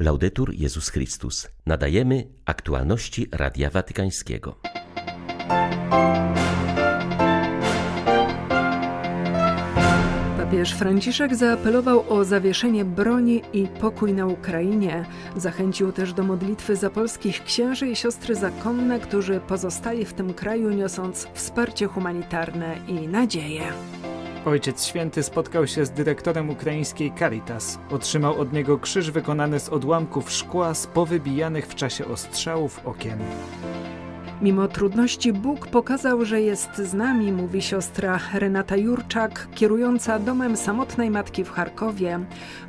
Laudetur Jezus Chrystus. Nadajemy aktualności Radia Watykańskiego. Papież Franciszek zaapelował o zawieszenie broni i pokój na Ukrainie. Zachęcił też do modlitwy za polskich księży i siostry zakonne, którzy pozostali w tym kraju, niosąc wsparcie humanitarne i nadzieję. Ojciec Święty spotkał się z dyrektorem ukraińskiej Caritas. Otrzymał od niego krzyż wykonany z odłamków szkła z powybijanych w czasie ostrzałów okien. Mimo trudności Bóg pokazał, że jest z nami, mówi siostra Renata Jurczak, kierująca domem samotnej matki w Charkowie.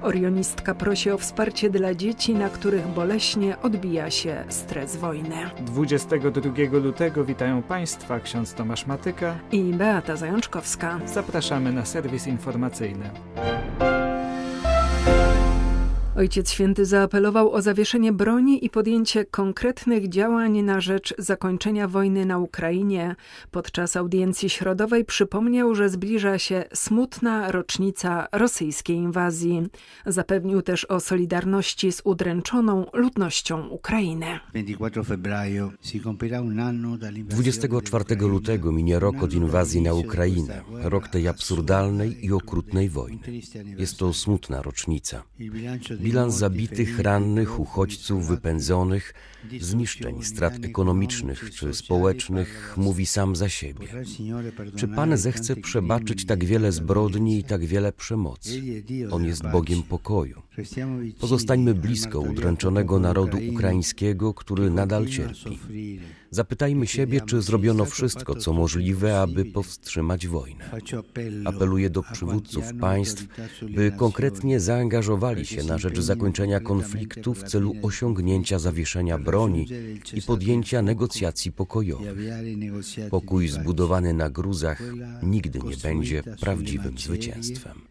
Orionistka prosi o wsparcie dla dzieci, na których boleśnie odbija się stres wojny. 22 lutego witają Państwa ksiądz Tomasz Matyka i Beata Zajączkowska. Zapraszamy na serwis informacyjny. Ojciec Święty zaapelował o zawieszenie broni i podjęcie konkretnych działań na rzecz zakończenia wojny na Ukrainie. Podczas audiencji środowej przypomniał, że zbliża się smutna rocznica rosyjskiej inwazji. Zapewnił też o solidarności z udręczoną ludnością Ukrainy. 24 lutego minie rok od inwazji na Ukrainę, rok tej absurdalnej i okrutnej wojny. Jest to smutna rocznica. Bilans zabitych, rannych, uchodźców, wypędzonych, zniszczeń, strat ekonomicznych czy społecznych mówi sam za siebie. Czy Pan zechce przebaczyć tak wiele zbrodni i tak wiele przemocy? On jest Bogiem pokoju. Pozostańmy blisko udręczonego narodu ukraińskiego, który nadal cierpi. Zapytajmy siebie, czy zrobiono wszystko, co możliwe, aby powstrzymać wojnę. Apeluję do przywódców państw, by konkretnie zaangażowali się na rzecz zakończenia konfliktu w celu osiągnięcia zawieszenia broni i podjęcia negocjacji pokojowych. Pokój zbudowany na gruzach nigdy nie będzie prawdziwym zwycięstwem.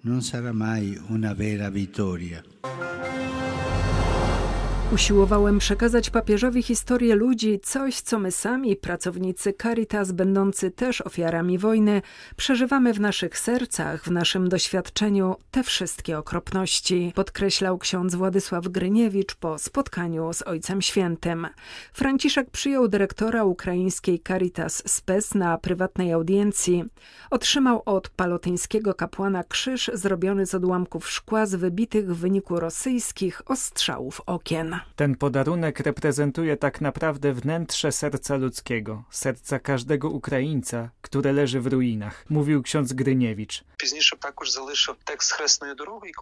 Usiłowałem przekazać papieżowi historię ludzi, coś co my sami, pracownicy Caritas, będący też ofiarami wojny, przeżywamy w naszych sercach, w naszym doświadczeniu te wszystkie okropności, podkreślał ksiądz Władysław Gryniewicz po spotkaniu z Ojcem Świętym. Franciszek przyjął dyrektora ukraińskiej Caritas Spes na prywatnej audiencji. Otrzymał od palotyńskiego kapłana krzyż zrobiony z odłamków szkła z wybitych w wyniku rosyjskich ostrzałów okien. Ten podarunek reprezentuje tak naprawdę wnętrze serca ludzkiego, serca każdego Ukraińca, które leży w ruinach, mówił ksiądz Gryniewicz.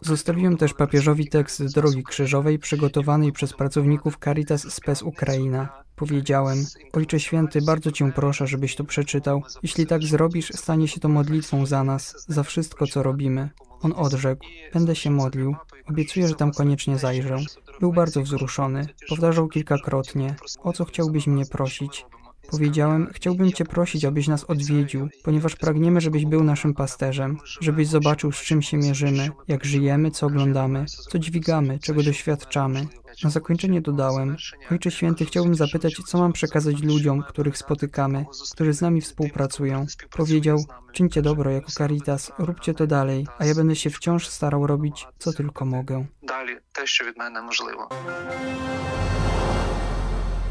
Zostawiłem też papieżowi tekst Drogi Krzyżowej przygotowanej przez pracowników Caritas Spes Ukraina. Powiedziałem, Ojcze Święty, bardzo Cię proszę, żebyś to przeczytał. Jeśli tak zrobisz, stanie się to modlitwą za nas, za wszystko, co robimy. On odrzekł, będę się modlił, obiecuję, że tam koniecznie zajrzę. Był bardzo wzruszony, powtarzał kilkakrotnie, o co chciałbyś mnie prosić. Powiedziałem, chciałbym Cię prosić, abyś nas odwiedził, ponieważ pragniemy, żebyś był naszym pasterzem, żebyś zobaczył, z czym się mierzymy, jak żyjemy, co oglądamy, co dźwigamy, czego doświadczamy. Na zakończenie dodałem, Ojcze Święty, chciałbym zapytać, co mam przekazać ludziom, których spotykamy, którzy z nami współpracują. Powiedział, czyńcie dobro jako Caritas, róbcie to dalej, a ja będę się wciąż starał robić, co tylko mogę. Dalej, też, się od możliwe.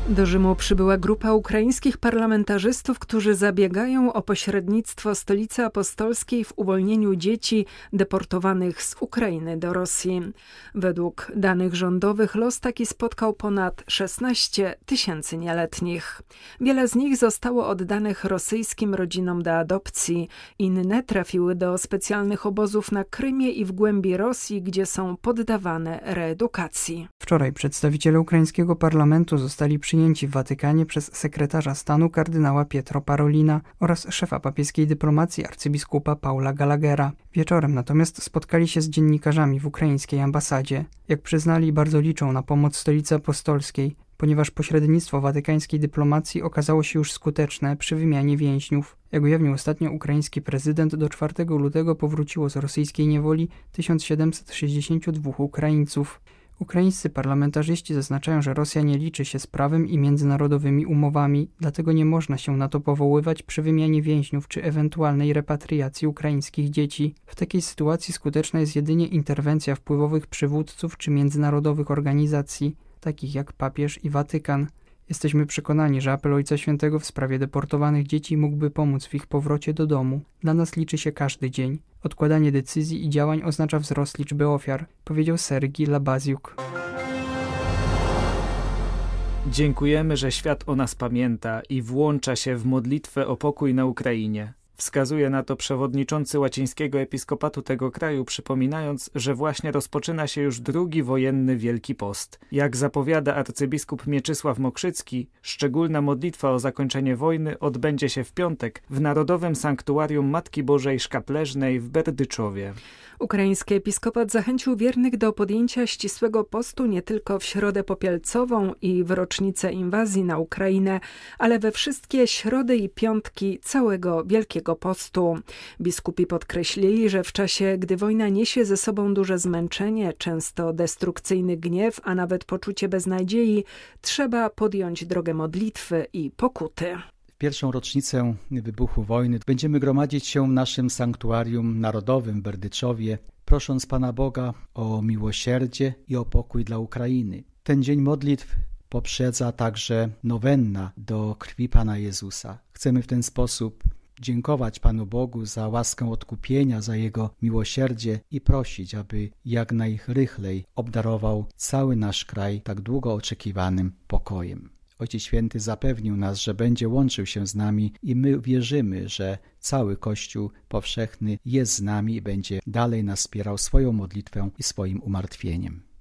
Do Rzymu przybyła grupa ukraińskich parlamentarzystów, którzy zabiegają o pośrednictwo Stolicy Apostolskiej w uwolnieniu dzieci deportowanych z Ukrainy do Rosji. Według danych rządowych los taki spotkał ponad 16 tysięcy nieletnich. Wiele z nich zostało oddanych rosyjskim rodzinom do adopcji, inne trafiły do specjalnych obozów na Krymie i w głębi Rosji, gdzie są poddawane reedukacji. Wczoraj przedstawiciele ukraińskiego parlamentu zostali przyjęci przyjęci w Watykanie przez sekretarza stanu kardynała Pietro Parolina oraz szefa papieskiej dyplomacji arcybiskupa Paula Gallaghera. Wieczorem natomiast spotkali się z dziennikarzami w ukraińskiej ambasadzie. Jak przyznali, bardzo liczą na pomoc stolicy apostolskiej, ponieważ pośrednictwo watykańskiej dyplomacji okazało się już skuteczne przy wymianie więźniów. Jak ujawnił ostatnio ukraiński prezydent, do 4 lutego powróciło z rosyjskiej niewoli 1762 Ukraińców. Ukraińscy parlamentarzyści zaznaczają, że Rosja nie liczy się z prawem i międzynarodowymi umowami, dlatego nie można się na to powoływać przy wymianie więźniów czy ewentualnej repatriacji ukraińskich dzieci. W takiej sytuacji skuteczna jest jedynie interwencja wpływowych przywódców czy międzynarodowych organizacji, takich jak papież i Watykan. Jesteśmy przekonani, że apel Ojca Świętego w sprawie deportowanych dzieci mógłby pomóc w ich powrocie do domu. Dla nas liczy się każdy dzień. Odkładanie decyzji i działań oznacza wzrost liczby ofiar, powiedział Sergi Labaziuk. Dziękujemy, że świat o nas pamięta i włącza się w modlitwę o pokój na Ukrainie. Wskazuje na to przewodniczący łacińskiego episkopatu tego kraju, przypominając, że właśnie rozpoczyna się już drugi wojenny Wielki Post. Jak zapowiada arcybiskup Mieczysław Mokrzycki, szczególna modlitwa o zakończenie wojny odbędzie się w piątek w Narodowym Sanktuarium Matki Bożej Szkapleżnej w Berdyczowie. Ukraiński episkopat zachęcił wiernych do podjęcia ścisłego postu nie tylko w środę popielcową i w rocznicę inwazji na Ukrainę, ale we wszystkie środy i piątki całego Wielkiego Postu. Biskupi podkreślili, że w czasie, gdy wojna niesie ze sobą duże zmęczenie, często destrukcyjny gniew, a nawet poczucie beznadziei, trzeba podjąć drogę modlitwy i pokuty pierwszą rocznicę wybuchu wojny będziemy gromadzić się w naszym sanktuarium narodowym w Berdyczowie, prosząc Pana Boga o miłosierdzie i o pokój dla Ukrainy. Ten dzień modlitw poprzedza także nowenna do krwi Pana Jezusa. Chcemy w ten sposób dziękować Panu Bogu za łaskę odkupienia, za Jego miłosierdzie i prosić, aby jak najrychlej obdarował cały nasz kraj tak długo oczekiwanym pokojem. Ojciec Święty zapewnił nas, że będzie łączył się z nami i my wierzymy, że cały Kościół powszechny jest z nami i będzie dalej nas wspierał swoją modlitwą i swoim umartwieniem.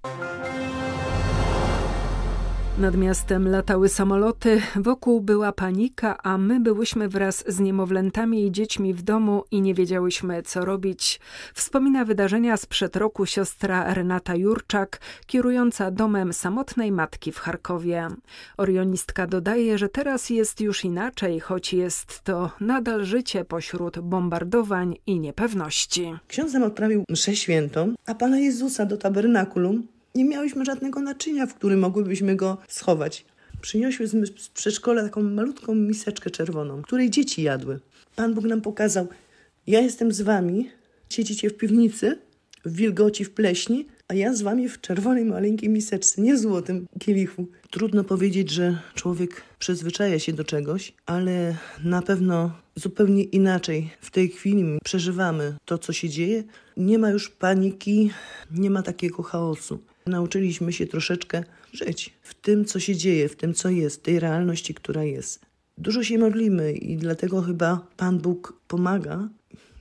Nad miastem latały samoloty, wokół była panika, a my byłyśmy wraz z niemowlętami i dziećmi w domu i nie wiedziałyśmy, co robić. Wspomina wydarzenia sprzed roku siostra Renata Jurczak, kierująca domem samotnej matki w Charkowie. Orionistka dodaje, że teraz jest już inaczej, choć jest to nadal życie pośród bombardowań i niepewności. Ksiądz nam odprawił mszę świętą, a Pana Jezusa do tabernakulum nie miałyśmy żadnego naczynia, w którym mogłybyśmy go schować. Przyniosłyśmy z przedszkola taką malutką miseczkę czerwoną, której dzieci jadły. Pan Bóg nam pokazał, ja jestem z wami, siedzicie w piwnicy, w wilgoci, w pleśni, a ja z wami w czerwonej, maleńkiej miseczce, nie złotym kielichu. Trudno powiedzieć, że człowiek przyzwyczaja się do czegoś, ale na pewno zupełnie inaczej w tej chwili przeżywamy to, co się dzieje. Nie ma już paniki, nie ma takiego chaosu. Nauczyliśmy się troszeczkę żyć w tym, co się dzieje, w tym, co jest, tej realności, która jest. Dużo się modlimy i dlatego chyba Pan Bóg pomaga.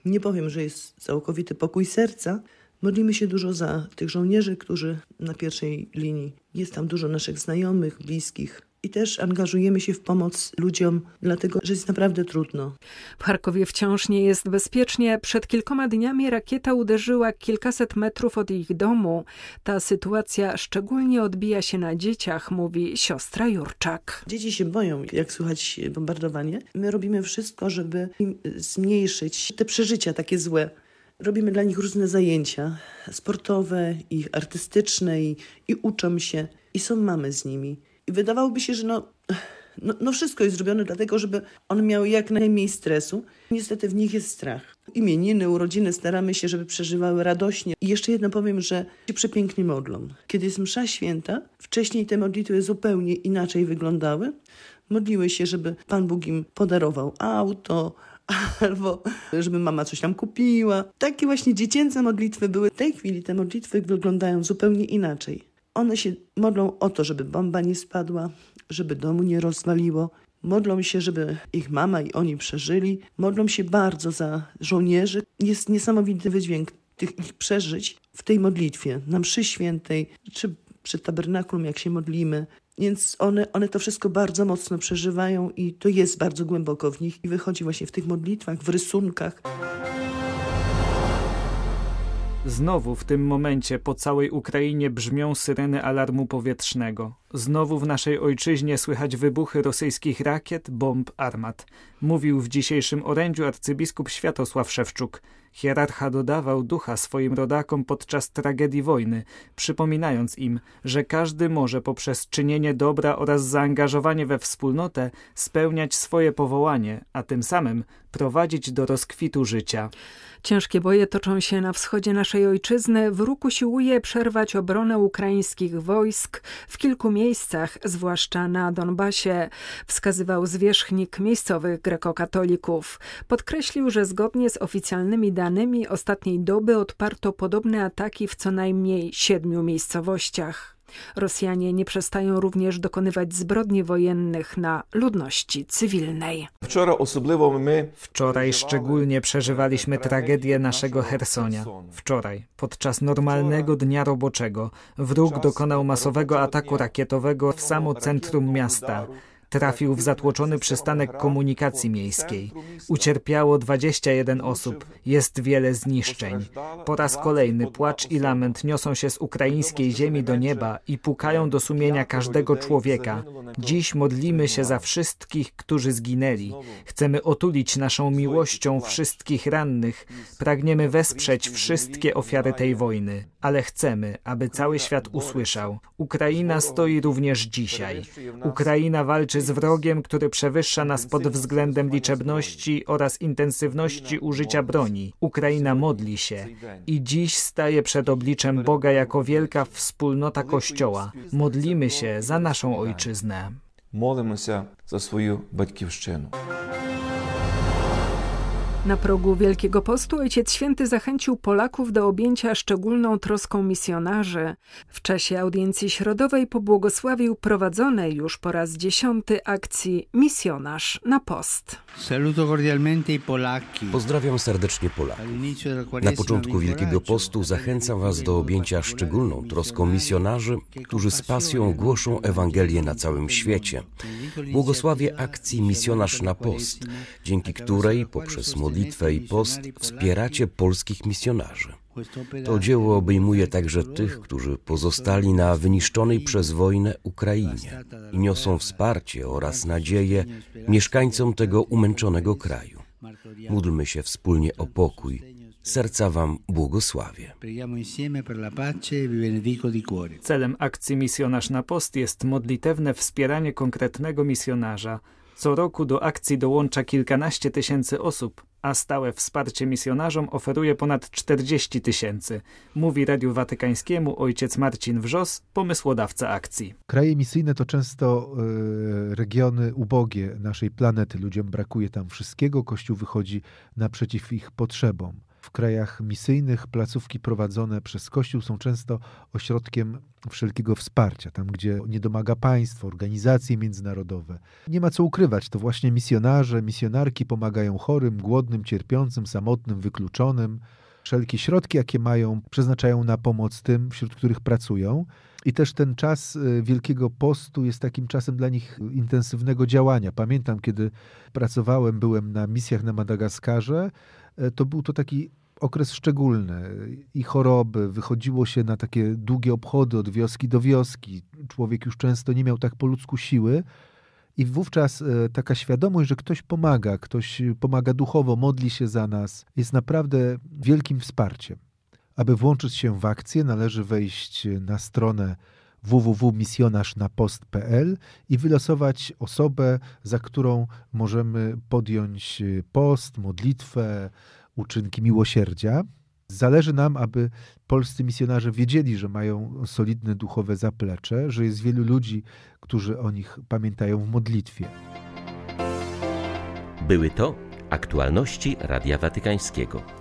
Nie powiem, że jest całkowity pokój serca. Modlimy się dużo za tych żołnierzy, którzy na pierwszej linii. Jest tam dużo naszych znajomych, bliskich, i też angażujemy się w pomoc ludziom, dlatego że jest naprawdę trudno. W Charkowie wciąż nie jest bezpiecznie. Przed kilkoma dniami rakieta uderzyła kilkaset metrów od ich domu. Ta sytuacja szczególnie odbija się na dzieciach, mówi siostra Jurczak. Dzieci się boją, jak słychać bombardowanie. My robimy wszystko, żeby zmniejszyć te przeżycia takie złe. Robimy dla nich różne zajęcia sportowe i artystyczne i, i uczą się i są mamy z nimi. Wydawałoby się, że no, no, no, wszystko jest zrobione dlatego, żeby one miały jak najmniej stresu. Niestety w nich jest strach. Imieniny, urodziny staramy się, żeby przeżywały radośnie. I jeszcze jedno powiem, że się przepięknie modlą. Kiedy jest msza święta, wcześniej te modlitwy zupełnie inaczej wyglądały. Modliły się, żeby Pan Bóg im podarował auto, albo żeby mama coś tam kupiła. Takie właśnie dziecięce modlitwy były. W tej chwili te modlitwy wyglądają zupełnie inaczej. One się modlą o to, żeby bomba nie spadła, żeby domu nie rozwaliło. Modlą się, żeby ich mama i oni przeżyli. Modlą się bardzo za żołnierzy. Jest niesamowity wydźwięk tych ich przeżyć w tej modlitwie, na mszy świętej, czy przy tabernakulum, jak się modlimy. Więc one, one to wszystko bardzo mocno przeżywają i to jest bardzo głęboko w nich i wychodzi właśnie w tych modlitwach, w rysunkach. Znowu w tym momencie po całej Ukrainie brzmią syreny alarmu powietrznego. Znowu w naszej ojczyźnie słychać wybuchy rosyjskich rakiet, bomb, armat. Mówił w dzisiejszym orędziu arcybiskup Światosław Szewczuk. Hierarcha dodawał ducha swoim rodakom podczas tragedii wojny, przypominając im, że każdy może poprzez czynienie dobra oraz zaangażowanie we wspólnotę spełniać swoje powołanie, a tym samym prowadzić do rozkwitu życia. Ciężkie boje toczą się na wschodzie naszej ojczyzny. Wróg usiłuje przerwać obronę ukraińskich wojsk w kilku miejscach, zwłaszcza na Donbasie, wskazywał zwierzchnik miejscowych grekokatolików. Podkreślił, że zgodnie z oficjalnymi danymi ostatniej doby odparto podobne ataki w co najmniej siedmiu miejscowościach. Rosjanie nie przestają również dokonywać zbrodni wojennych na ludności cywilnej. Wczoraj szczególnie przeżywaliśmy tragedię naszego Hersonia. Wczoraj, podczas normalnego dnia roboczego, wróg dokonał masowego ataku rakietowego w samo centrum miasta. Trafił w zatłoczony przystanek komunikacji miejskiej. Ucierpiało 21 osób. Jest wiele zniszczeń. Po raz kolejny płacz i lament niosą się z ukraińskiej ziemi do nieba i pukają do sumienia każdego człowieka. Dziś modlimy się za wszystkich, którzy zginęli. Chcemy otulić naszą miłością wszystkich rannych. Pragniemy wesprzeć wszystkie ofiary tej wojny Ale chcemy, aby cały świat usłyszał. Ukraina stoi również dzisiaj. Ukraina walczy z wrogiem, który przewyższa nas pod względem liczebności oraz intensywności użycia broni. Ukraina modli się i dziś staje przed obliczem Boga jako wielka wspólnota Kościoła. Modlimy się za naszą ojczyznę. Молимося за свою батьківщину. Na progu Wielkiego Postu Ojciec Święty zachęcił Polaków do objęcia szczególną troską misjonarzy. W czasie audiencji środowej pobłogosławił prowadzonej już po raz dziesiąty akcji Misjonarz na Post. Pozdrawiam serdecznie Polaków. Na początku Wielkiego Postu zachęcam Was do objęcia szczególną troską misjonarzy, którzy z pasją głoszą Ewangelię na całym świecie. Błogosławię akcji Misjonarz na Post, dzięki której poprzez modlitwę i post wspieracie polskich misjonarzy. To dzieło obejmuje także tych, którzy pozostali na wyniszczonej przez wojnę Ukrainie i niosą wsparcie oraz nadzieję mieszkańcom tego umęczonego kraju. Módlmy się wspólnie o pokój. Serca Wam błogosławię. Celem akcji Misjonarz na Post jest modlitewne wspieranie konkretnego misjonarza. Co roku do akcji dołącza kilkanaście tysięcy osób, a stałe wsparcie misjonarzom oferuje ponad 40 tysięcy, mówi Radiu Watykańskiemu ojciec Marcin Wrzos, pomysłodawca akcji. Kraje misyjne to często y, regiony ubogie naszej planety. Ludziom brakuje tam wszystkiego, Kościół wychodzi naprzeciw ich potrzebom. W krajach misyjnych placówki prowadzone przez Kościół są często ośrodkiem wszelkiego wsparcia, tam gdzie nie domaga państwo, organizacje międzynarodowe. Nie ma co ukrywać, to właśnie misjonarze, misjonarki pomagają chorym, głodnym, cierpiącym, samotnym, wykluczonym. Wszelkie środki, jakie mają, przeznaczają na pomoc tym, wśród których pracują. I też ten czas Wielkiego Postu jest takim czasem dla nich intensywnego działania. Pamiętam, kiedy pracowałem, byłem na misjach na Madagaskarze, to był to taki okres szczególny i choroby. Wychodziło się na takie długie obchody od wioski do wioski. Człowiek już często nie miał tak po ludzku siły. I wówczas taka świadomość, że ktoś pomaga, ktoś pomaga duchowo, modli się za nas, jest naprawdę wielkim wsparciem. Aby włączyć się w akcję, należy wejść na stronę www.misjonarznapost.pl i wylosować osobę, za którą możemy podjąć post, modlitwę, uczynki miłosierdzia. Zależy nam, aby polscy misjonarze wiedzieli, że mają solidne duchowe zaplecze, że jest wielu ludzi, którzy o nich pamiętają w modlitwie. Były to aktualności Radia Watykańskiego.